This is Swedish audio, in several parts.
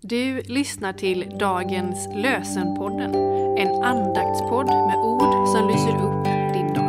Du lyssnar till dagens lösenpodden, en andaktspodd med ord som lyser upp din dag.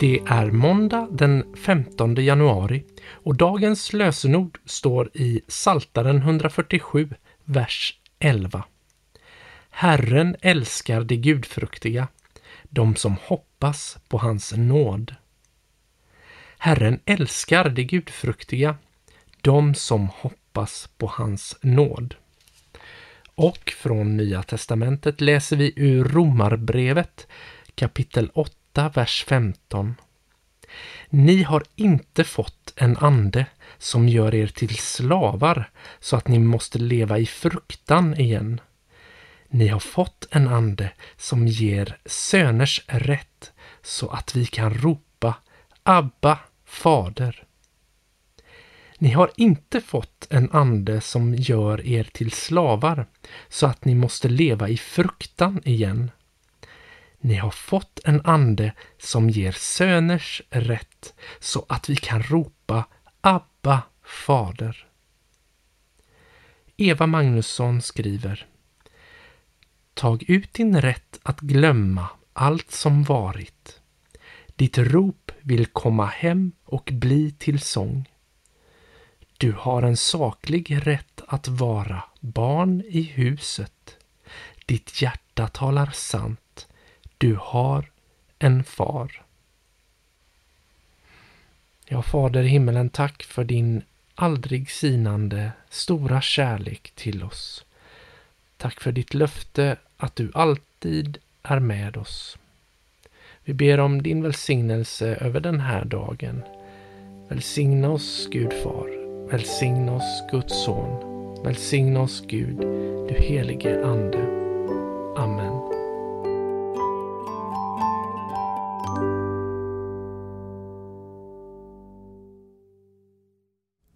Det är måndag den 15 januari och dagens lösenord står i Saltaren 147, vers 11. Herren älskar de gudfruktiga, de som hoppas på hans nåd. Herren älskar de gudfruktiga, de som hoppas på hans nåd. Och från Nya testamentet läser vi ur Romarbrevet kapitel 8, vers 15. Ni har inte fått en ande som gör er till slavar så att ni måste leva i fruktan igen. Ni har fått en ande som ger söners rätt så att vi kan ropa Abba, Fader. Ni har inte fått en ande som gör er till slavar så att ni måste leva i fruktan igen. Ni har fått en ande som ger söners rätt så att vi kan ropa Abba, Fader. Eva Magnusson skriver Tag ut din rätt att glömma allt som varit. Ditt rop vill komma hem och bli till sång. Du har en saklig rätt att vara barn i huset. Ditt hjärta talar sant. Du har en far. Ja, Fader i himmelen, tack för din aldrig sinande stora kärlek till oss. Tack för ditt löfte att du alltid är med oss. Vi ber om din välsignelse över den här dagen. Välsigna oss, Gud Far. Välsigna oss, Guds son. Välsigna oss, Gud, du helige Ande.